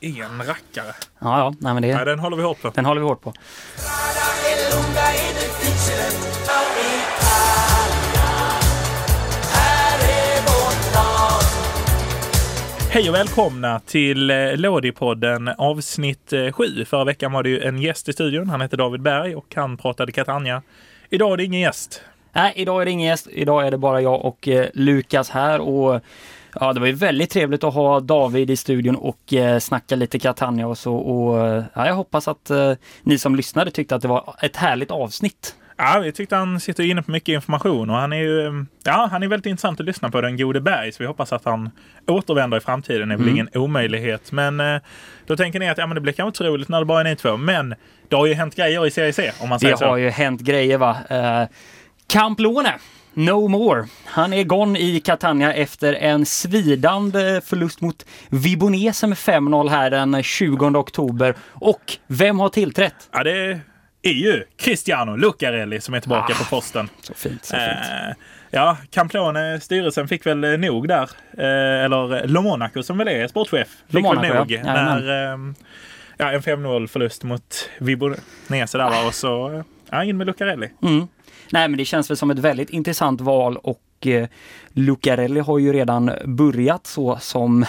en rackare. Ja, ja, nej, men det, Nej, den håller vi hårt på. den håller vi hårt på. Hej och välkomna till eh, Lådipodden avsnitt 7. Förra veckan var det ju en gäst i studion. Han heter David Berg och han pratade Catania. Idag är det ingen gäst. Nej, idag är det ingen gäst. Idag är det bara jag och eh, Lukas här och ja, det var ju väldigt trevligt att ha David i studion och eh, snacka lite Catania och så och eh, ja, jag hoppas att eh, ni som lyssnade tyckte att det var ett härligt avsnitt. Ja, vi tyckte han sitter inne på mycket information och han är ju eh, ja, han är väldigt intressant att lyssna på, den gode Berg. Så vi hoppas att han återvänder i framtiden. Det är väl Mm. ingen omöjlighet. Men eh, då tänker ni att ja, men det blir kanske inte roligt när det bara är ni två. Men det har ju hänt grejer i Serie C om man säger Det har så. ju hänt grejer va. Eh, Camplone, no more. Han är gone i Catania efter en svidande förlust mot Vibonese med 5-0 här den 20 oktober. Och vem har tillträtt? Ja, det är ju Cristiano Lucarelli som är tillbaka Ah, på posten. Så fint, så fint. Eh, ja, Camplone, styrelsen fick väl eh, nog där. Eh, eller Lo Monaco som väl är sportchef. Fick Lo Monaco, väl nog. ja. När, eh, ja, en 5-0 förlust mot Vibonese där var och så eh, ja, in med Lucarelli. Mm. Nej, men det känns väl som ett väldigt intressant val och eh, Lucarelli har ju redan börjat så som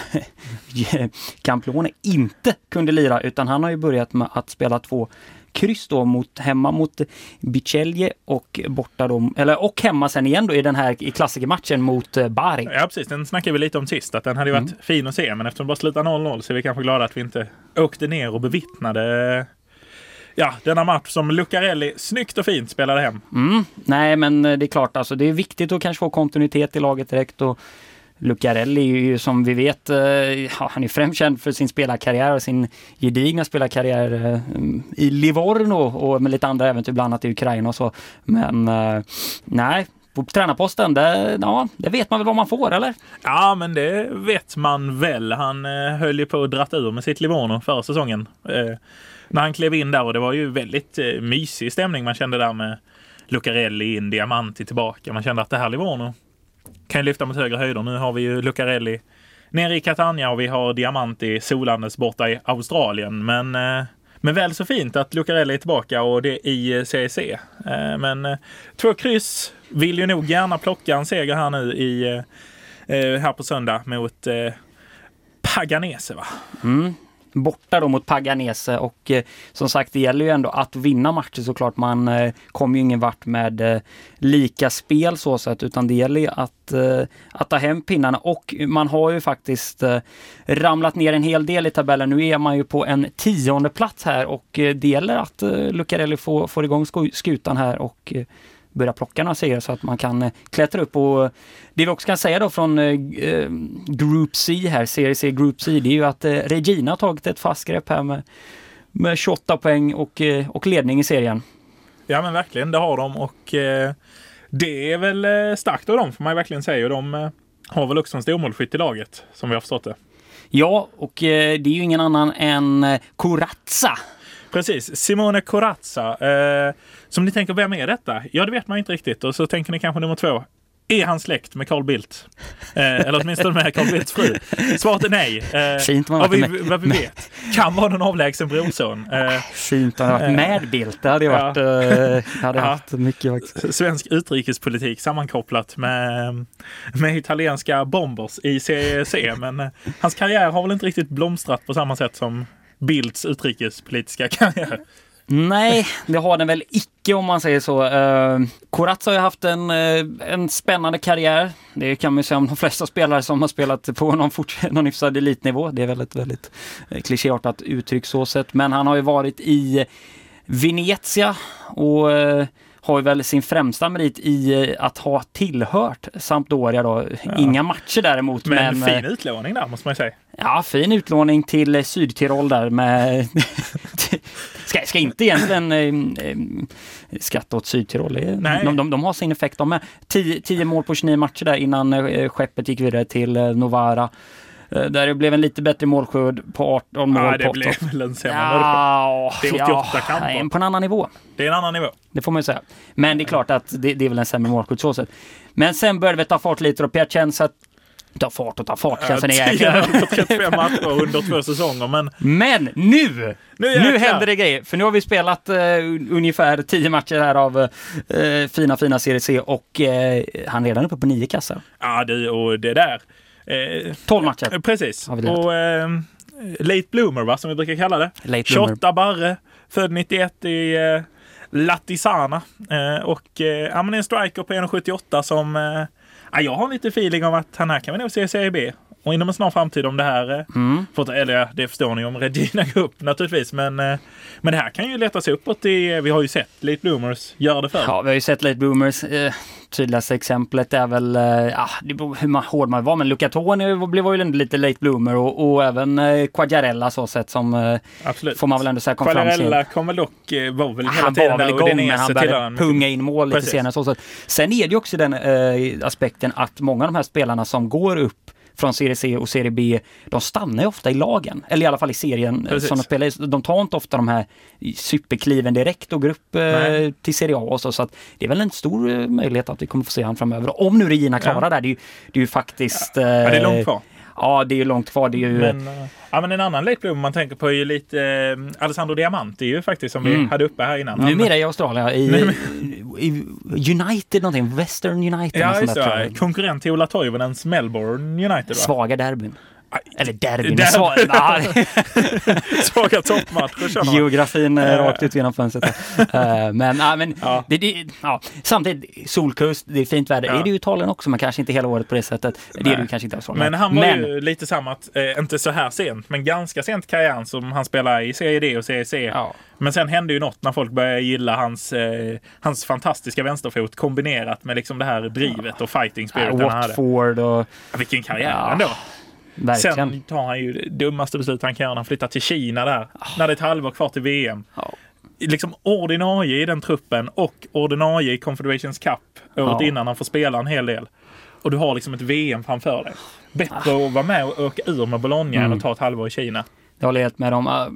Camplone inte kunde lira utan han har ju börjat med att spela två kryss då mot, hemma mot Bicelje och borta då, eller och hemma sen igen då i den här i klassikermatchen mot eh, Bari. Ja, precis. Den snackade vi lite om sist. Att den hade varit fin att se. Men eftersom det bara slutade 0-0 så är vi kanske glada att vi inte åkte ner och bevittnade Ja, denna match som Lucarelli snyggt och fint spelade hem. Mm. Nej, men eh, det är klart, alltså, det är viktigt att kanske få kontinuitet i laget direkt. Och Lucarelli är ju som vi vet, eh, ja, han är främst känd för sin spelarkarriär och sin gedigna spelarkarriär eh, i Livorno och med lite andra äventyr, bland annat i Ukraina och så. Men nej, på tränarposten, det, ja, det vet man väl vad man får, eller? Ja, men det vet man väl. Han eh, höll ju på att dra ur med sitt Livorno förra säsongen. Eh, när han klev in där och det var ju väldigt eh, mysig stämning man kände där med Lucarelli in, Diamanti tillbaka. Man kände att det här Livorno kan ju lyfta mot högre höjder. Nu har vi ju Lucarelli nere i Catania och vi har Diamanti solandes borta i Australien. Men, eh, men väl så fint att Lucarelli är tillbaka och det i eh, CEC. Eh, men eh, två kryss vill ju nog gärna plocka en seger här nu i eh, eh här på söndag mot eh, Paganese. Va? Mm. Borta då mot Paganese och eh, som sagt det gäller ju ändå att vinna matcher såklart. Man eh, kommer ju ingen vart med eh, lika spel så sätt utan det gäller ju att, eh, att ta hem pinnarna och man har ju faktiskt eh, ramlat ner en hel del i tabellen. Nu är man ju på en tionde plats här och eh, det gäller att Lucarelli får, får igång skutan här och börja plocka några segrar så att man kan eh, klättra upp och det vi också kan säga då från eh, eh, Group C här, Serie C Group C, det är ju att Regina har tagit ett fast grepp här med, med 28 poäng och, och ledning i serien. Ja men verkligen, det har de och det är väl starkt av dem får man verkligen säga. De har väl också en stormålskytt i laget som vi har förstått det. Ja, och det är ju ingen annan än Corazza. Precis, Simone Corazza. Eh, som ni tänker, vem är detta? Ja, det vet man inte riktigt. Och så tänker ni kanske nummer två. Är han släkt med Carl Bildt? Eh, eller åtminstone med Carl Bildts fru? Svaret är nej. Eh, Fint man vad, vi, med- vad vi vet. Kan vara någon avlägsen brorson. Eh, Fint att ha varit med Bildt. Det hade Ja. varit, eh, hade Ja. haft mycket faktiskt. svensk utrikespolitik sammankopplat med, med italienska bombers i CEC. Men eh, hans karriär har väl inte riktigt blomstrat på samma sätt som Bildts utrikespolitiska karriär. Nej, det har den väl icke om man säger så. Eh, uh, Corazza har ju haft en, eh, en spännande karriär. Det kan man ju säga om de flesta spelare som har spelat på någon, fort, någon hyfsad elitnivå. Det är väl ett väldigt eh, klichéartat uttryck så sett. Men han har ju varit i Venezia och eh, har ju väl sin främsta merit i eh, att ha tillhört Sampdoria då. Inga matcher däremot. Men, Men, eh, fin utlåning där måste man ju säga. Ja, fin utlåning till eh, Sydtirol där med... ska, ska inte egentligen eh, eh, skratta åt Sydtirol. De, de, de har sin effekt de med. 10 mål på 29 matcher där innan eh, skeppet gick vidare till eh, Novara. Eh, där det blev en lite bättre målskörd på 18 mål. Ja, på det åtta- blev väl en sämre målskörd. Ja, Det är 88 kamper. nej, på en annan nivå. Det är en annan nivå. Det får man ju säga. Men det är klart att det, det är väl en sämre målskytt så sett. Men sen började vi ta fart lite och Piacenza Ta fart och ta fart känns det Ja, jäkla. 10 på 35 matcher under två säsonger. Men Men nu! Nu Nu, händer det grejer. För nu har vi spelat un- ungefär 10 matcher här av eh, fina, fina Serie C och eh, han är redan uppe på nio kassar. ja, du och det där. Eh, 12 matcher. Precis. Och eh, late bloomer va, som vi brukar kalla det. Late bloomer. 28 barre, född 91 i eh, Latisana. Eh, och eh, ja, men en striker på 1,78 som... Eh, ja, jag har lite feeling om att han här kan vi nog se i Serie B. Och inom en snar framtid om det här... Eh, Mm. får, eller det förstår ni om Regina går upp naturligtvis. Men, eh, men det här kan ju leta sig uppåt. I, vi har ju sett late bloomers göra det förr. Ja, vi har ju sett late boomers. Eh, tydligaste exemplet är väl, eh, ja, det beror hur man, hård man var, men Luca Toni blev var ju ändå lite late bloomer och, och även eh, Quagliarella så sett som, eh, Absolut. får man väl ändå säga kom fram Quagliarella kom väl dock, eh, var väl hela Han tiden var väl igång, Udinese han började punga in mål lite Precis. senare. Så, så. Sen är det ju också den eh, aspekten att många av de här spelarna som går upp från Serie C och Serie B, de stannar ju ofta i lagen. Eller i alla fall i serien eh, Precis. som de spelar. De tar inte ofta de här superkliven direkt och går upp eh, Nej. till Serie A och så. Så att det är väl en stor eh, möjlighet att vi kommer få se han framöver. Om nu Regina klarar Ja. det, det är ju, det är ju faktiskt... Ja, det är långt kvar. Ja, det är ju långt kvar. Det är ju... Men, ja, men en annan late bloomer man tänker på är ju lite eh, Alessandro Diamanti ju faktiskt som vi Mm. hade uppe här innan. Numera i Australien, i United någonting, Western United. Ja, just det. Konkurrent till Ola Toivonens Melbourne United va? Svaga derbyn. Eller derbyn, Derby. nej, Svaga toppmatcher känner man. geografin Eh. rakt ut genom fönstret. Eh, men ja, men Ja. det, det, ja. samtidigt, solkust, det är fint väder. Ja. Är det ju Italien också, men kanske inte hela året på det sättet. Det är Nej. det ju kanske inte Australien. Men han var Men- ju lite samma, att, eh, inte så här sent, men ganska sent karriären som han spelade i Serie D och Serie C. Ja. Men sen hände ju något när folk började gilla hans, eh, hans fantastiska vänsterfot kombinerat med liksom det här drivet och fighting spiriten han hade. Watford och Vilken karriär Ja, ändå. Verkligen. Sen tar han ju det dummaste beslut han kan göra när han flyttar till Kina där. När det är ett halvår kvar till VM. Ja. Liksom ordinarie i den truppen och ordinarie i Confederations Cup året Ja. innan han får spela en hel del. Och du har liksom ett VM framför dig. Bättre att vara med och åka ur med Bologna än Mm. att ta ett halvår i Kina. Jag håller helt med dem. Ah,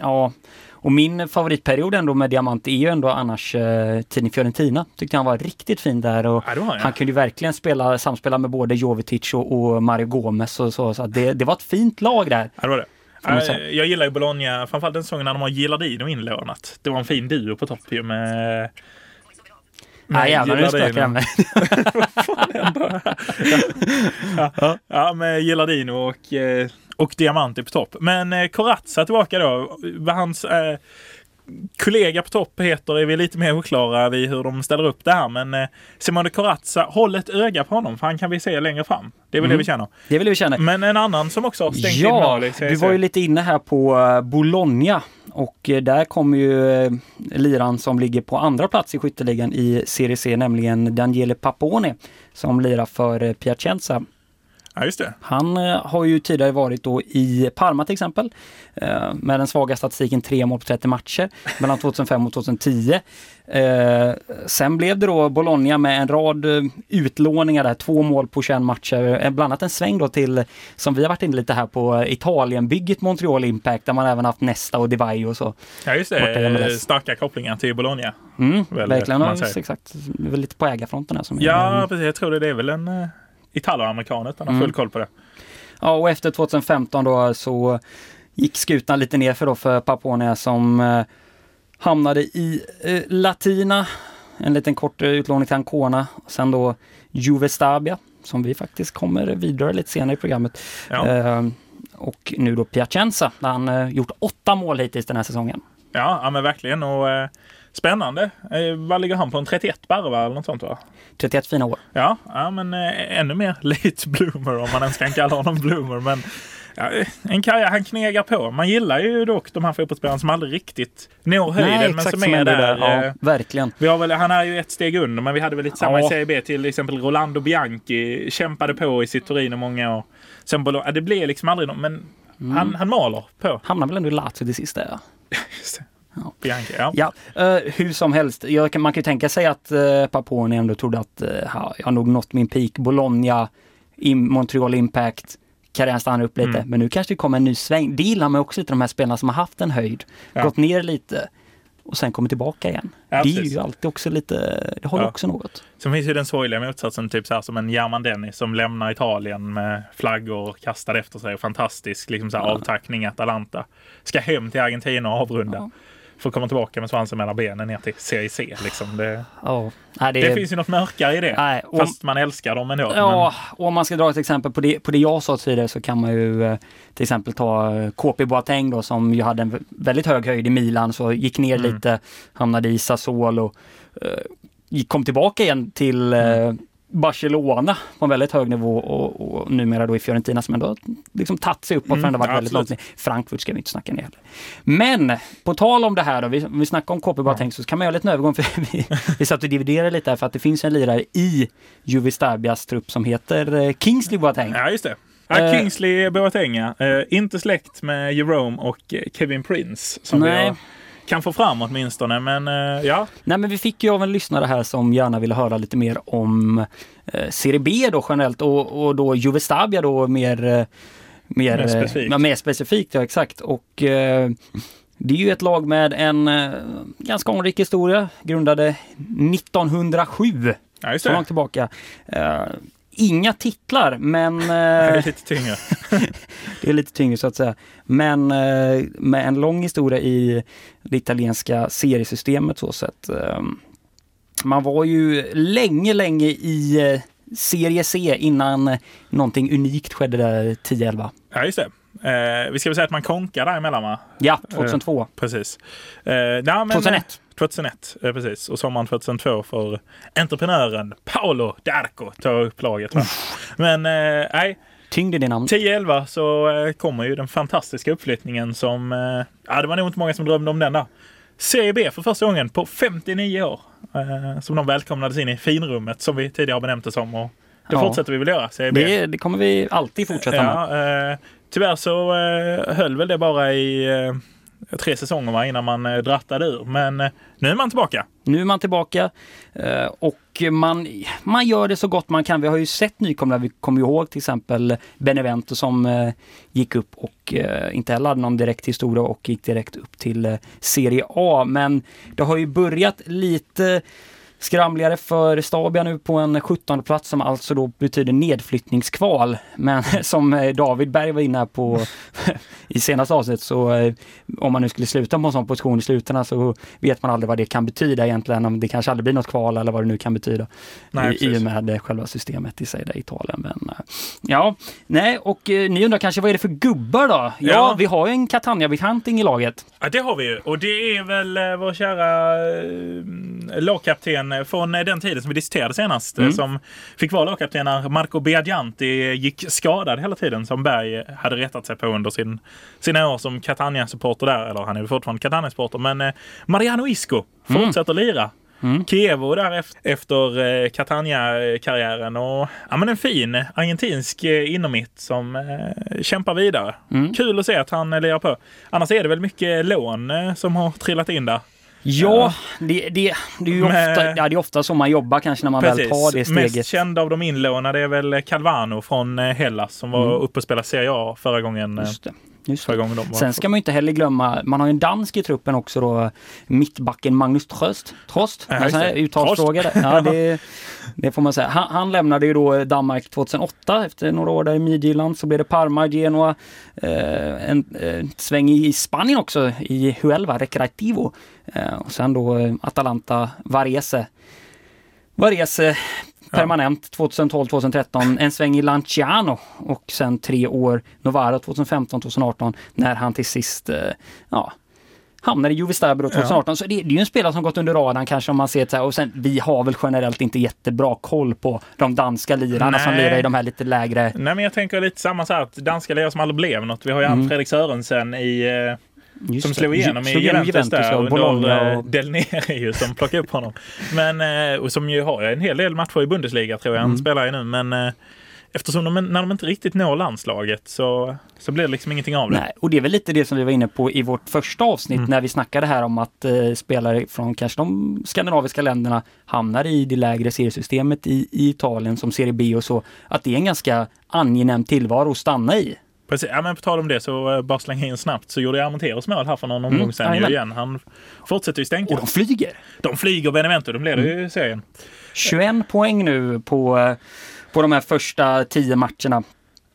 Ja, och min favoritperiod ändå med Diamant är ju ändå annars eh, tiden Fiorentina. Tyckte han var riktigt fin där och Ja, han, ja. han kunde ju verkligen spela, samspela med både Jovetic och, och Mario Gomez och så. så det, det var ett fint lag där. Ja, det var det. Eh. Jag gillar ju Bologna, framförallt den säsongen när de har Gilardino inlånat. Det var en fin duo på topp ju med... Nej jävlar, nu spökar jag mig. ja, ja, med Gilardino och, eh, och Diamanti på topp. Men eh, Corazza tillbaka då. Hans eh, kollega på topp heter är vi lite mer oklara vid hur de ställer upp det här. Men eh, Simone Corazza, håll ett öga på honom för han kan vi se längre fram. Det är väl Mm. det vi känner. Det vill vi känna. Men en annan som också har stängt in Ja, mål i Serie du var ju lite inne här på eh, Bologna och eh, där kommer ju eh, liran som ligger på andra plats i skytteligan i Serie C, nämligen Daniele Paponi som lirar för eh, Piacenza. Ja, just det. Han eh, har ju tidigare varit då i Parma till exempel eh, med den svaga statistiken 3 mål på 30 matcher mellan 2005 och 2010. Eh, sen blev det då Bologna med en rad utlåningar där, två mål på 21 matcher. Bland annat en sväng då till, som vi har varit inne lite här på, Italienbygget Montreal Impact där man även haft Nesta och Divai och så. Ja, just det. Starka kopplingar till Bologna. Mm, Väl, verkligen, exakt. Det är väl lite på ägarfronten här som Ja, precis. Jag tror det. Det är väl en uh, italoamerikan utan har Mm. full koll på det. Ja, och efter 2015 då så gick skutan lite ner för då för Papone som eh, hamnade i eh, Latina. En liten kort eh, utlåning till Ancona. Sen då Juve Stabia som vi faktiskt kommer vidare lite senare i programmet. Ja. Eh, och nu då Piacenza där han eh, gjort åtta mål hittills den här säsongen. Ja, ja men verkligen. Och, eh, spännande. Eh, vad ligger han på? En 31 barre va? Eller något sånt va? 31 fina år. Ja, ja men eh, ännu mer late bloomer om man ens kan kalla honom bloomer. Men ja, eh, en karriär, han knegar på. Man gillar ju dock de här fotbollsspelarna som aldrig riktigt når höjden men som är ändå där. Ja, eh, verkligen. Vi har väl, han är ju ett steg under, men vi hade väl lite samma Ja. i Serie B till exempel Rolando Bianchi. Kämpade på i sitt Torino många år. Sen Bologna, ja, det blev liksom aldrig någon, men Mm. han, han maler på. Hamnar väl ändå i Lazio till sist där. Ja. Ja. Bianchi, ja. Ja, eh, hur som helst. Jag, man kan ju tänka sig att uh, Papone ändå trodde att uh, ja, jag har nog nått min peak. Bologna, in, Montreal Impact, karriären stannar upp lite. Mm. Men nu kanske det kommer en ny sväng. Det gillar man också lite, de här spelarna som har haft en höjd, Ja. gått ner lite och sen kommer tillbaka igen. Ja, det är ju alltid också lite, det har Ja. också något. Sen finns ju den sorgliga motsatsen, typ så här som en German Dennis som lämnar Italien med flaggor kastade efter sig. Fantastisk liksom så här, Ja. avtackning i Atalanta. Ska hem till Argentina och avrunda. Får komma tillbaka med svansen mellan benen ner till CIC. Liksom. Det, Ja, nej, det, det finns ju något mörkare i det. nej, och, Fast man älskar dem ändå. Ja, och om man ska dra ett exempel på det, på det jag sa tidigare så kan man ju eh, till exempel ta eh, KP Boateng då som ju hade en vä- väldigt hög höjd i Milan så gick ner Mm. lite, hamnade i Sassuolo, eh, kom tillbaka igen till Mm. Barcelona på en väldigt hög nivå och, och numera då i Fiorentina som ändå liksom tagit sig uppåt Mm, för ändå varit ja, väldigt långt absolut. ner. Frankfurt ska vi inte snacka ner heller. Men på tal om det här då, vi, vi snackar om KP Boateng så kan man göra lite en övergång för vi, vi satt och dividerade lite här för att det finns en lirare i Juvi Starbias trupp som heter eh, Kingsley Boateng. Ja, just det. Ja, Eh. Kingsley Boateng, ja. Eh, inte släkt med Jerome och Kevin Prince som vi Nej. har, kan få fram åtminstone. Men eh, ja, Nej men vi fick ju av en lyssnare här som gärna ville höra lite mer om eh, Serie B då generellt och, och då Juve Stabia då mer, eh, mer, Mer eh, specifikt. Ja, mer specifikt. Ja, exakt. Och eh, det är ju ett lag med en eh, ganska anrik historia, grundade 1907, ja så långt tillbaka. Eh, inga titlar, men Det är eh, lite tyngre. det är lite tyngre så att säga. Men eh, med en lång historia i det italienska seriesystemet så sett. Eh, man var ju länge, länge i eh, Serie C innan eh, någonting unikt skedde där 10-11. Ja, just det. Eh, vi ska väl säga att man konkar däremellan va? Ja, 2002. Precis. Eh, ja, men, 2001. 2001, eh, precis. Och sommaren 2002 för entreprenören Paolo Darco ta upp laget. Men eh, nej, Tyngd i det namnet. 10-11 så eh, kommer ju den fantastiska uppflyttningen som... Eh, ja, det var nog inte många som drömde om den där. Serie B för första gången på 59 år. Eh, som de välkomnades in i finrummet som vi tidigare har benämnt det som. Och det Ja. fortsätter vi väl göra, Serie B. Det, det kommer vi alltid fortsätta med. Ja, eh, tyvärr så höll väl det bara i tre säsonger va, innan man eh, drattade ur. Men eh, nu är man tillbaka. Nu är man tillbaka eh, och man, man gör det så gott man kan. Vi har ju sett nykomlingar. Vi kommer ihåg till exempel Benevento som gick upp och inte heller hade någon direkt historia och gick direkt upp till Serie A. Men det har ju börjat lite skramligare för Stabia nu på en 17 plats som alltså då betyder nedflyttningskval. Men som eh, David Berg var inne på i senaste avsnittet så eh, om man nu skulle sluta på en sån position i slutändan så vet man aldrig vad det kan betyda egentligen. Om det kanske aldrig blir något kval eller vad det nu kan betyda. Nej, I, I och med själva systemet i sig där i Italien. Men, eh, ja, nej och ni undrar kanske vad är det för gubbar då? Ja, Ja. vi har ju en Catania-bekanting i laget. Ja, det har vi ju. Och det är väl vår kära eh, lagkapten från eh, den tiden som vi diskuterade senast. eh, Mm. Som fick vara lagkapten när Marco Biagianti gick skadad hela tiden. Som Berg hade retat sig på under sin, sina år som Catania-supporter där. Eller han är väl fortfarande Catania-supporter. Men eh, Mariano Isco Mm. fortsätter lira. Mm. Kievo där efter, eh, Catania-karriären. Och ja, men en fin argentinsk eh, innermitt som eh, kämpar vidare. Mm. Kul att se att han eh, lirar på. Annars är det väl mycket lån eh, som har trillat in där. Ja, det, det, det är ju Men- ofta, ja, det är ofta så man jobbar kanske när man väl tar det steget. Mest känd av de inlånade är väl Calvano från eh, Hellas som var Mm. uppe och spelade Serie A förra gången. eh, Just det. Just Förra gången de var. Sen ska man inte heller glömma, man har ju en dansk i truppen också då, mittbacken Magnus Tröst. Trost? Ja, uttalsfråga. Ja, det, det får man säga. Han, han lämnade ju då Danmark 2008 efter några år där i Midtjylland. Så blev det Parma, Genoa, eh, en eh, sväng i Spanien också i Huelva, Recreativo. Eh, och sen då eh, Atalanta, Varese. Varese permanent 2012-2013, en sväng i Lanciano och sen tre år Novara 2015-2018 när han till sist eh, ja, hamnade i Juve Stabro 2018. Så det, det är ju en spelare som gått under radarn kanske om man ser det så här. Och sen vi har väl generellt inte jättebra koll på de danska lirarna som Nej. lirar i de här lite lägre Nej, men jag tänker lite samma så här att danska lirare som aldrig blev något. Vi har ju Mm. Fredrik Sörensen i, eh, Just som slog igenom i Juventus, där och Bologna eh, och... Del Neri som plockade upp honom. Men, eh, och som ju har en hel del matcher i Bundesliga tror jag han Mm. spelar i nu. Men eh, eftersom de, när de inte riktigt når landslaget så, så blir det liksom ingenting av det. Nej, och det är väl lite det som vi var inne på i vårt första avsnitt Mm. när vi snackade här om att eh, spelare från kanske de skandinaviska länderna hamnar i det lägre seriesystemet i, i Italien som Serie B och så. Att det är en ganska angenäm tillvaro att stanna i. Precis. Ja, men på tal om det så eh, bara slänga in snabbt så gjorde Armenteros mål här för någon Mm, omgång sedan ju jajamän. igen. Han fortsätter ju stänka. Och de flyger! De flyger Benevento, de leder Mm. ju serien. 21 poäng nu på, eh, på de här första 10 matcherna.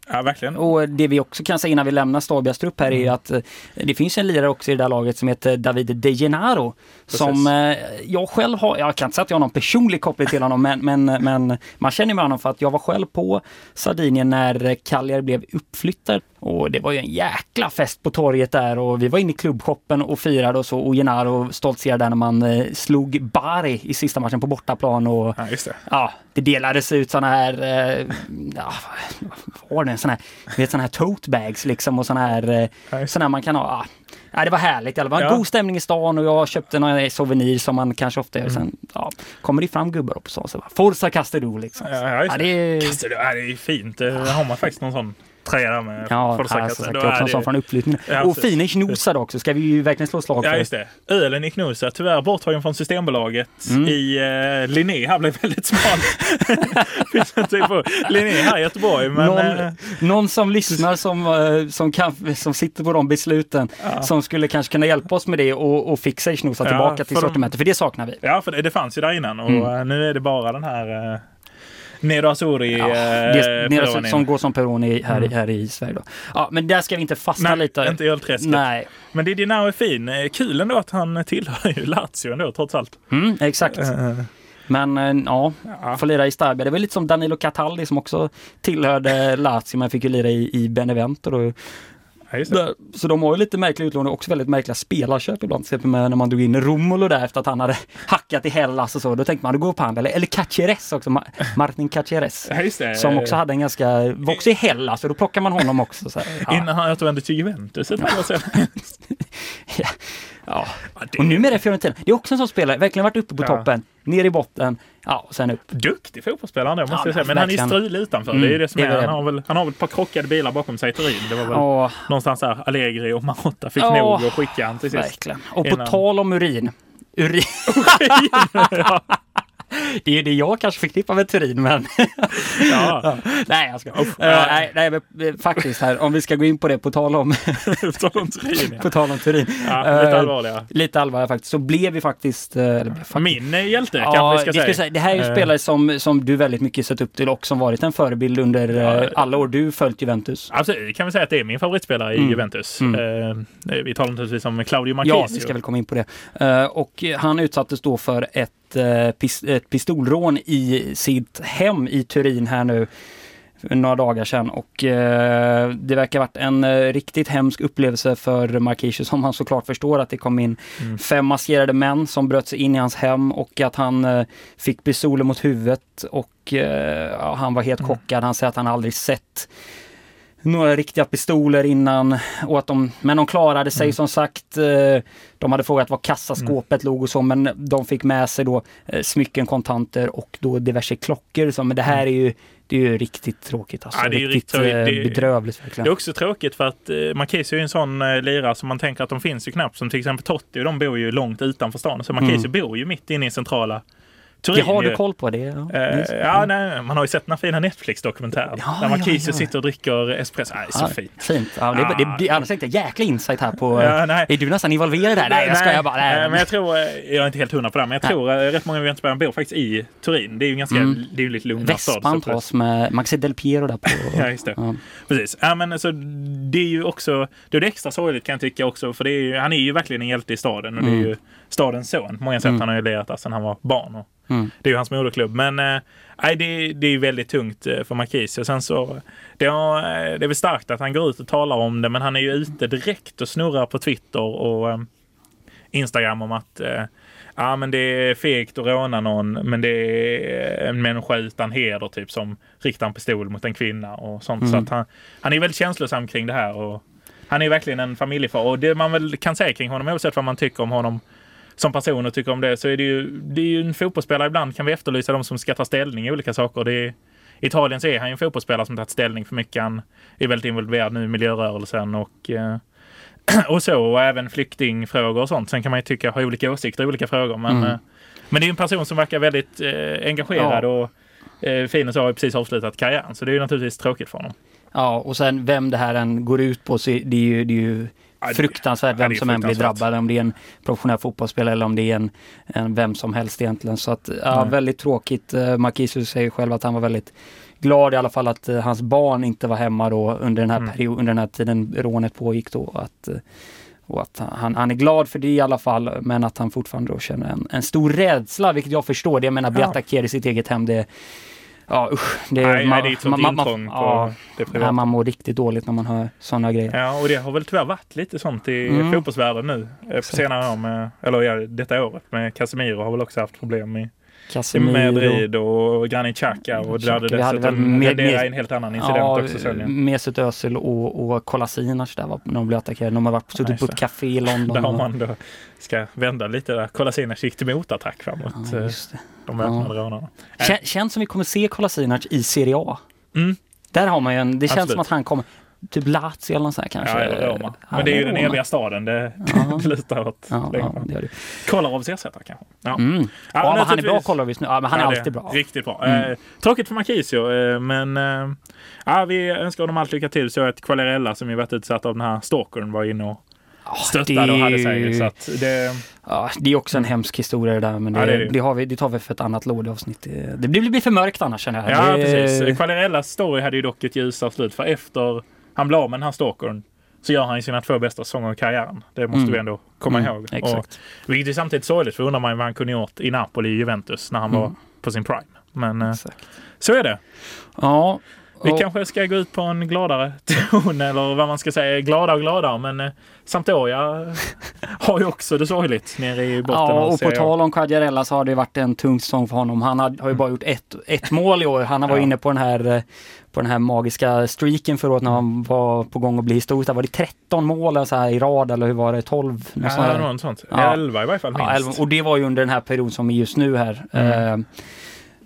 Ja, verkligen. Och det vi också kan säga innan vi lämnar Stabias trupp här är Mm. ju att eh, det finns en lirare också i det där laget som heter David De Gennaro. Som eh, jag själv har, jag kan inte säga att jag har någon personlig koppling till honom men, men, men man känner med honom för att jag var själv på Sardinien när Cagliari blev uppflyttad. Och det var ju en jäkla fest på torget där och vi var inne i klubbshoppen och firade och så och Gennaro stoltserade där när man eh, slog Bari i sista matchen på bortaplan och Ja, det. Ja, det delades ut såna här, eh, ja, vad var det, såna här, vet, såna här tote bags liksom och såna här, eh, Ja, såna här man kan ha. Ja. Ja, det var härligt i alla fall. Ja. God stämning i stan och jag köpte några souvenir som man kanske ofta Mm. gör. Sen ja, kommer det fram gubbar upp och så. så bara, Forza Castello liksom. Ja, ja, just Ja, det är, du? Ja, det är fint. Eh, har man faktiskt någon sån tröja där med ja, ja, Kastar, som sagt, är också det- från uppflyttningen. Ja, och fina Schnosad också, ska vi ju verkligen slå slag Ja, för. just det. Ölen i Knosa, tyvärr borttagen från Systembolaget Mm. i uh, Linné. Här blev väldigt smal. Finns typ på Linné här i Göteborg. Men, någon, eh, någon som lyssnar som, eh, som, kan, som sitter på de besluten Ja. som skulle kanske kunna hjälpa oss med det och, och fixa Schnosad Ja, tillbaka till för de- sortimentet, för det saknar vi. ja, för det, det fanns ju där innan och Mm. eh, nu är det bara den här uh, Nero Azuri Ja, uh, det, det som, som går som Peroni här, Mm. här i Sverige. Då. Ja, men där ska vi inte fastna Nej, lite. inte ölträsket. Nej, Men Didi Now är fin. Eh, Kul ändå att han tillhör ju Lazio ändå trots allt. mm, exakt. Eh, Men eh, ja, ja. får lira i Stabia. Det var lite som Danilo Cataldi som också tillhörde Lazio men fick ju lira i, i Benevento. Då. Där- Så de har ju lite märkliga utlåning och också väldigt märkliga spelarköp ibland. Till exempel när man drog in Romulo där efter att han hade hackat i Hellas och så. Då tänkte man, det går på han. Eller, eller Caceres också, Ma- Martin Caceres. Ja. Som också hade en ganska, var också i Hellas, så då plockar man honom också. Så här. Ja. Innan han återvände till Juventus ett. Ja. Ja, det- Och numera är Fiorentina, det är också en sån spelare, verkligen varit uppe på Ja. toppen, ner i botten, ja och sen upp. Duktig fotbollsspelare ändå måste Ja, jag säga. Men han är verkligen. strulig utanför. Mm, det är det som det är. är Han har, väl, han har väl ett par krockade bilar bakom sig i Turin. Det var väl Ja, någonstans där Allegri och Marotta fick Ja, nog och skicka han till sist. verkligen. Och på Innan- tal om urin. Urin. ja, Det är det jag kanske förknippar med Turin, men ja. nej jag ska. Uff, Eh, ja. nej, nej, men faktiskt här, om vi ska gå in på det på tal om, På tal om Turin. på tal om Turin. Ja, lite Eh, allvarliga. Lite allvarliga faktiskt, så blev vi faktiskt, eh, faktiskt Min hjälte Ja, kanske vi ska det, ska säga. säga. det här är ju spelare som, som du väldigt mycket sett upp till och som varit en förebild under Ja. alla år du följt Juventus. Absolut, kan vi säga att det är min favoritspelare i Mm. Juventus. Mm. Vi talar naturligtvis om Claudio Ja, Marchisio. vi ska väl komma in på det. Och han utsattes då för ett, eh, pis, ett pistolrån i sitt hem i Turin här nu några dagar sedan och eh, det verkar varit en eh, riktigt hemsk upplevelse för Marquisio som han såklart förstår att det kom in Mm. fem maskerade män som bröt sig in i hans hem och att han eh, fick pistoler mot huvudet och eh, han var helt Mm. chockad. Han säger att han aldrig sett några riktiga pistoler innan och att de, men de klarade sig Mm. som sagt. Eh, de hade frågat var kassaskåpet låg och så men de fick med sig då eh, smycken, kontanter och då diverse klockor. Så, men det här är ju, det är ju riktigt tråkigt alltså. Mm. Ja, det är ju riktigt riktigt eh, Det- bedrövligt Det är verkligen. också tråkigt för att eh, Marquisio är en sån eh, lirare som man tänker att de finns ju knappt. Som till exempel Totti de bor ju långt utanför stan. Så Marquisio bor ju mitt inne i centrala Det Turin. har ju. du koll på det? Ja, Eh, det ja, nej, man har ju sett den här fina Netflix-dokumentären. Ja, där Marquisio ja, sitter och dricker espresso. Nej, så fint. Fint. Ja, det, det, det, annars tänkte jag jäkla insight här på... Ja, nej. Är du nästan involverad där? Nej, jag skojar bara. Nej, men jag tror, eh, jag är inte helt hundra på det, men jag tror eh, rätt många Juventusspelare bor faktiskt i Turin. Det är ju ganska, Mm. det är ju lite lugnare stad. Vespan så tas med Maxi Del Piero där på... Ja, just det. Ja. Precis. Ja, men alltså, det är ju också, det är det extra sorgligt kan jag tycka också, för det är ju, han är ju verkligen en hjälte i staden och det är Mm. ju stadens son många sätt. Mm. Han har ju lirat där sedan han var barn. Och Mm. det är ju hans moderklubb. Men eh, nej, det, det är ju väldigt tungt eh, för Marquis. sen så, det, har, eh, det är väl starkt att han går ut och talar om det, men han är ju ute direkt och snurrar på Twitter och Instagram om att Ja men det är fegt att råna någon men det är en människa utan heder typ som riktar en pistol mot en kvinna och sånt. Så Mm. att han, han är väldigt känslosam kring det här och han är verkligen en familjefar. Och det man väl kan säga kring honom oavsett vad man tycker om honom som person och tycker om det så är det ju, det är ju en fotbollsspelare. Ibland kan vi efterlysa de som ska ta ställning i olika saker. Det är, I Italien så är han ju en fotbollsspelare som tagit ställning för mycket. Han är väldigt involverad nu i miljörörelsen och eh, och så och även flyktingfrågor och sånt. Sen kan man ju tycka ha olika åsikter i olika frågor. Men, Mm. eh, men det är ju en person som verkar väldigt eh, engagerad Ja. och eh, fin och så har ju precis avslutat karriären. Så det är ju naturligtvis tråkigt för honom. Ja, och sen vem det här än går ut på så det är ju, det är ju fruktansvärt vem som än blir drabbad. Om det är en professionell fotbollsspelare eller om det är en, en vem som helst egentligen. Så att, ja, Nej. väldigt tråkigt. Eh, Marquisio säger själv att han var väldigt glad i alla fall att eh, hans barn inte var hemma då under den här Mm. perioden, under den här tiden rånet pågick då. Att, eh, och att han, han är glad för det i alla fall, men att han fortfarande då känner en, en stor rädsla, vilket jag förstår. Det jag menar, bli Ja. attackerad i sitt eget hem, det Ja usch. Det, Nej, man- nej, det är ett sånt intrång på ja, det privata. man mår riktigt dåligt när man hör sådana grejer. Ja, och det har väl tyvärr varit lite sånt i Mm. fotbollsvärlden nu eh, på Exakt. senare år. Med, eller ja, detta året med Casemiro har väl också haft problem i Casemiro. Madrid och Granit Xhaka och det hade dessutom med- med- en helt annan incident Ja, också ja. Mesut Özil och, och Kolasinac där var, när de blev attackerade. De har varit suttit på ett café i London. Där har och- man då ska vända lite där. Kolasinac gick till motattack framåt Ja, eh, de väpnade rånarna. Kän, känns som vi kommer se Kolasinac i Serie A. Mm. Där har man ju en, det känns Absolut. som att han kommer, typ Lazio eller något sånt kanske. Ja, eller Roma. Men det är ju den eviga staden det Ja. lutar åt. Ja, ja, det gör det. Kolarovs ersättare kanske. Ja. Mm. Ja, Ja, men han är bra kollar vi nu. Ja, men han är det alltid bra. Riktigt bra. Mm. Eh, tråkigt för Marquisio, eh, men eh, ja, vi önskar honom allt lycka till. Så att Quagliarella som ju varit utsatt av den här stalkern var inne och stöttade och hade sig. Så att det, Ja, det är också en hemsk historia det där men det, Ja, det det, det. har vi, det tar vi för ett annat lådavsnitt. Det, det blir, blir för mörkt annars känner jag. ja, det, precis. Quagliarellas story hade ju dock ett ljusare slut. För efter han blev av med den här stalkern så gör han ju sina två bästa säsonger i karriären. Det måste Mm. vi ändå komma Mm, ihåg. exakt. Och, vilket är samtidigt sorgligt för undrar man vad han kunde gjort i Napoli och Juventus när han Mm. var på sin prime. Men eh, så är det. Ja. Vi och- kanske ska gå ut på en gladare ton eller vad man ska säga, glada och gladare. Men eh, Sampdoria har ju också det sorgligt nere i botten Ja, och på tal om Quagliarella så har det varit en tung säsong för honom. Han har, har ju bara gjort ett, ett mål i år. Han var Ja. inne på den här eh, på den här magiska streaken förra året när han var på gång att bli historisk. Var det 13 mål så här i rad eller hur var det? 12? Något Ja, något sånt. Ja. 11 i varje fall Ja, minst. 11, och det var ju under den här perioden som är just nu här. Mm. Eh,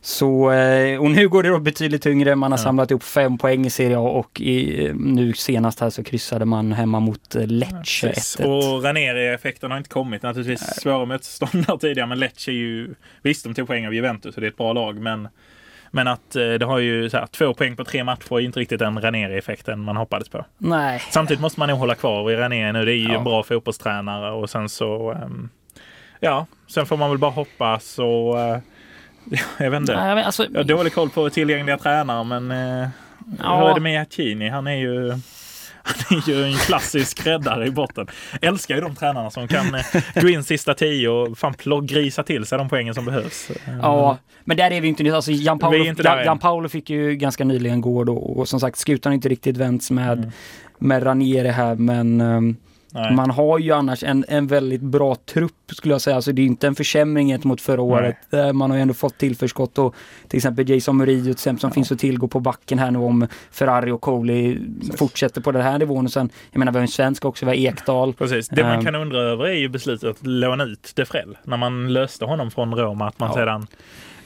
så, eh, och nu går det då betydligt tyngre. Man har Ja. samlat upp fem poäng i Serie A och i, nu senast här så kryssade man hemma mot eh, Lecce Precis. 1-1. Och Ranieri-effekten har inte kommit. Naturligtvis svåra motståndare tidigare, men Lecce är ju... Visst, de tog poäng av Juventus och det är ett bra lag, men men att eh, det har ju så här, två poäng på tre matcher är inte riktigt den Ranieri-effekten man hoppades på. Nej. Samtidigt måste man nog hålla kvar i Ranieri nu. Det är ju Ja. en bra fotbollstränare och sen så... ehm, ja, sen får man väl bara hoppas och... jag vet inte. Nej, men alltså, Jag har dålig koll på tillgängliga tränare men eh, Ja. hur är det med Iacchini? Han är ju han är ju en klassisk räddare i botten. Älskar ju de tränarna som kan eh, gå in sista tio och fan grisa till sig de poängen som behövs. Eh, Ja, men där är vi inte nu. Alltså Jan Paolo, Jan. Jan Paolo fick ju ganska nyligen gå då och som sagt skutan har inte riktigt vänts med, Mm. med Ranieri här men ehm, nej. man har ju annars en, en väldigt bra trupp skulle jag säga. Alltså det är inte en försämring gentemot förra året. Eh, Man har ju ändå fått tillförskott och till exempel Jason Murillo till exempel, som finns att tillgå på backen här nu om Ferrari och Coley fortsätter på den här nivån. Och sen, jag menar vi har en svensk också, vi har Ekdal. Precis. Det man Ehm. kan undra över är ju beslutet att låna ut Defrell. När man löste honom från Roma. Att man Ja. sedan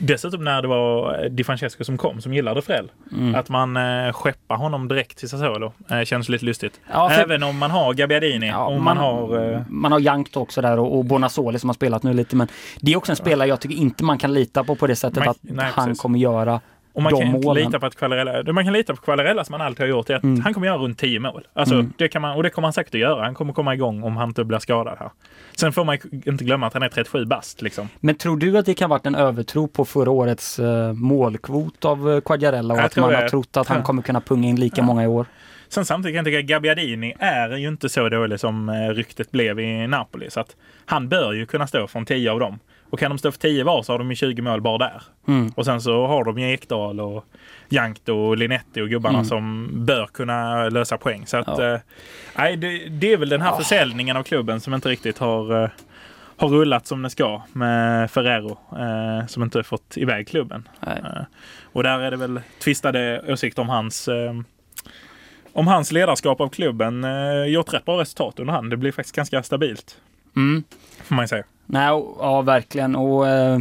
Dessutom när det var Di Francesco som kom, som gillade Frell. Mm. Att man eh, skeppar honom direkt till Sassuolo. Eh, känns lite lustigt. Ja, för- Även om man har Gabbiadini. Ja, om man, har... Eh, man har Jankt också där och, och Bonazzoli som har spelat nu lite men det är också en spelare jag tycker inte man kan lita på på det sättet Man- att nej, han precis. kommer göra och man kan inte lita på att Quagliarella, man kan lita på Quagliarella som han alltid har gjort är att Mm. han kommer göra runt 10 mål. Alltså, Mm. det kan man, och det kommer han säkert att göra. Han kommer komma igång om han inte blir skadad här. Sen får man inte glömma att han är 37 bast. Liksom. Men tror du att det kan varit en övertro på förra årets eh, målkvot av eh, Quagliarella och Jag att man har trott att han Ja. kommer kunna punga in lika många i år? Sen samtidigt kan jag tycka att Gabbiadini är ju inte så dålig som eh, ryktet blev i Napoli. Så att han bör ju kunna stå från 10 av dem. Och kan de stå för 10 var så har de ju 20 mål bara där. Mm. Och sen så har de ju Ekdal och Jankto och Linetti och gubbarna Mm. som bör kunna lösa poäng. Så att, Ja. eh, nej, det, det är väl den här Ja. försäljningen av klubben som inte riktigt har, eh, har rullat som det ska med Ferrero eh, som inte fått iväg klubben. Eh, och där är det väl tvistade åsikter om hans eh, om hans ledarskap av klubben eh, gjort rätt bra resultat under han. Det blir faktiskt ganska stabilt. Mm. Får man ju säga. Nej, ja verkligen. Och, eh,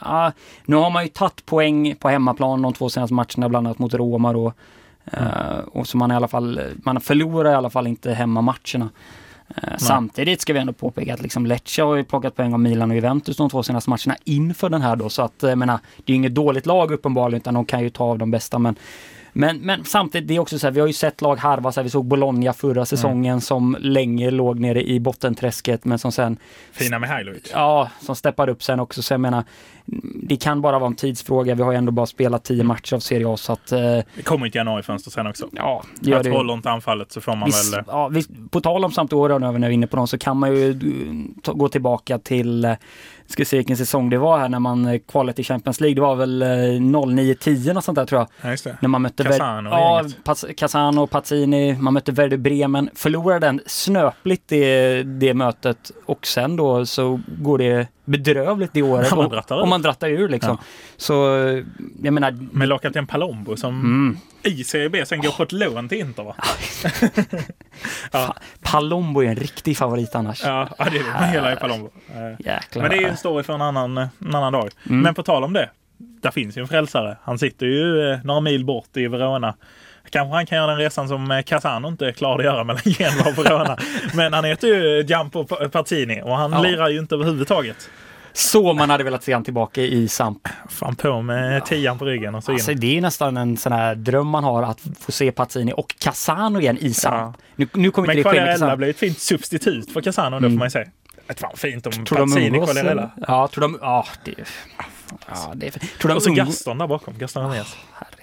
ja, nu har man ju tagit poäng på hemmaplan de två senaste matcherna, bland annat mot Roma då. Eh, och så man i alla fall, man förlorar i alla fall inte hemmamatcherna. Uh, samtidigt ska vi ändå påpeka att liksom Lecce har ju plockat poäng av Milan och Juventus de två senaste matcherna inför den här då. Så att jag menar, det är inget dåligt lag uppenbarligen utan de kan ju ta av de bästa. Men Men, men samtidigt, det är också så här, vi har ju sett lag harva, så här, vi såg Bologna förra säsongen som länge låg nere i bottenträsket men som sen Fina Mihailovic. Ja, som steppar upp sen också. Så jag menar, det kan bara vara en tidsfråga. Vi har ju ändå bara spelat tio matcher av Serie A så att... Eh, Det kommer ett januarifönster sen också. ja, det gör Att det. håller inte anfallet så får man Visst, väl... ja, visst, på tal om Sampdoria nu när vi är inne på dem så kan man ju eh, gå tillbaka till eh, ska se vilken säsong det var här när man eh, kvalade till Champions League. Det var väl eh, 09-10 och sånt där tror jag. Ja. När man mötte Ver- Casano och ja, gänget. Paz- Casano, Pazzini, man mötte Werder Bremen. Förlorade den snöpligt det, det mötet och sen då så går det bedrövligt det året. Ja, man om- om man drattar ur liksom. Ja. Så eh, jag menar, Med Locatelli Palombo som mm, i Serie B sen går på ett lån till Inter va? fa- Palombo är en riktig favorit annars. Ja, ja det är det. Man gillar ju Palombo. Eh, Jäklar. Men det är ju en story för en annan, en annan dag. Mm. Men på tal om det. Där finns ju en frälsare. Han sitter ju eh, några mil bort i Verona. Kanske han kan göra den resan som eh, Casano inte klarade att göra mellan Genua och Verona. Men han heter ju Giampo Pa- Partini och han Ja. lirar ju inte överhuvudtaget. Så man hade velat se han tillbaka i Samp. Fan på med tian på ryggen och så in. Alltså, det är nästan en sån här dröm man har att få se Pazzini och Casano igen i Samp. Ja. Nu, nu kommer Men inte det ske med Quagliarella blir ett fint substitut för Casano, det får man ju säga. Ett fan fint om Mm. Tror Pazzini umgås? Quagliarella. Ja, tror de... Ja, det... Ja, det är, tror, de Och så umgås, Gaston där bakom, Gaston Andreas. herregud.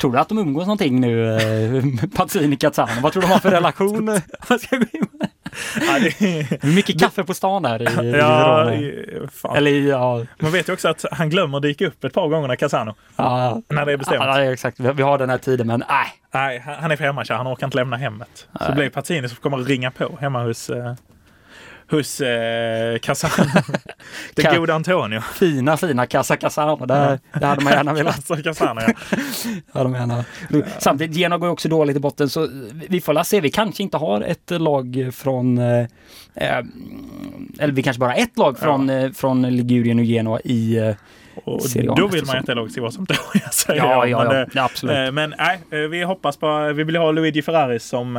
Tror du att de umgås någonting nu, eh, Pazzini Casano? Vad tror du de har för relation? Ja, det, mycket kaffe på stan där i, i ja, i-. Eller ja, Man vet ju också att han glömmer dyka upp ett par gånger när Casano. ja, När det är bestämt. ja, exakt. Vi har den här tiden, men nej. Nej, han är för hemmakär. Han orkar inte lämna hemmet. Så Nej. blir det Pazzini som kommer att ringa på hemma hos, eh, hos eh, Casano. Den Ka- gode Antonio. Fina, fina Casa Casano. Det, det hade man gärna velat. Alltså Casano, ja. Ja, de gärna. Samtidigt, Genoa går också dåligt i botten så vi får se. Vi kanske inte har ett lag från eh, eh, eller vi kanske bara ett lag från, eh, från Ligurien och Genoa i eh, Och Serie A då vill man ju att det laget ska vara som Doria säger Ja, jag. ja, Men, ja, eh, ja, absolut. eh, Men nej, vi hoppas på, vi vill ha Luigi Ferraris som,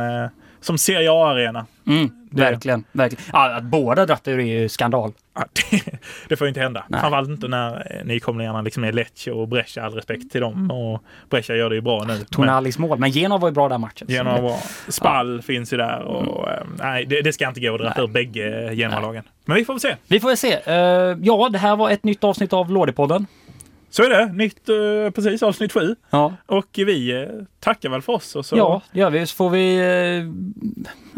som Serie A-arena. Mm, verkligen, verkligen. Ja, att båda drattar ur är ju skandal. Ja, det, det får ju inte hända. Nej. Framförallt inte när eh, nykomlingarna liksom är Lecce och Brescia. All respekt till dem. Och Brescia gör det ju bra nu. Men Tonalis mål, men Genoa var ju bra den matchen. Genoa var, Spall finns ju där och eh, nej, det, det ska inte gå att dra ur bägge Genoa-lagen. Men vi får väl se. Vi får väl se. Eh, ja, det här var ett nytt avsnitt av Lådepodden. Så är det. Nytt, eh, precis, avsnitt sju. Ja, Och vi eh, tackar väl för oss. Och så, ja, det gör vi. Så får vi... eh,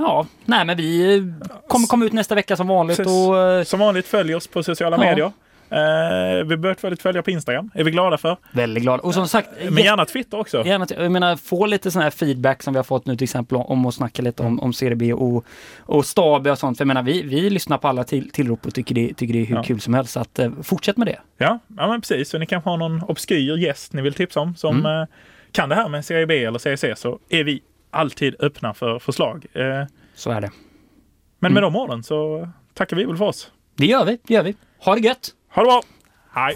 ja, nej men vi eh, kommer komma ut nästa vecka som vanligt Precis. och... eh, Som vanligt, följ oss på sociala Ja. medier. Eh, vi börjat väldigt följa på Instagram. är vi glada för. Väldigt glad. Och som sagt, Men gärna Twitter också. Gärna, jag menar, få lite sån här feedback som vi har fått nu till exempel om, att snacka lite om, om Serie B och, och Stabe och sånt. För jag menar, vi, vi lyssnar på alla till, tillrop och tycker det, tycker det är hur Ja. kul som helst. Så att, eh, fortsätt med det. Ja, ja men precis. Så ni kanske har någon obskyr gäst ni vill tipsa om som Mm. eh, kan det här med Serie B eller CC så är vi alltid öppna för förslag. Eh, Så är det. men Mm. med de orden så tackar vi väl för oss. Det gör vi, det gör vi. Ha det gött! Ha det bra! Hej!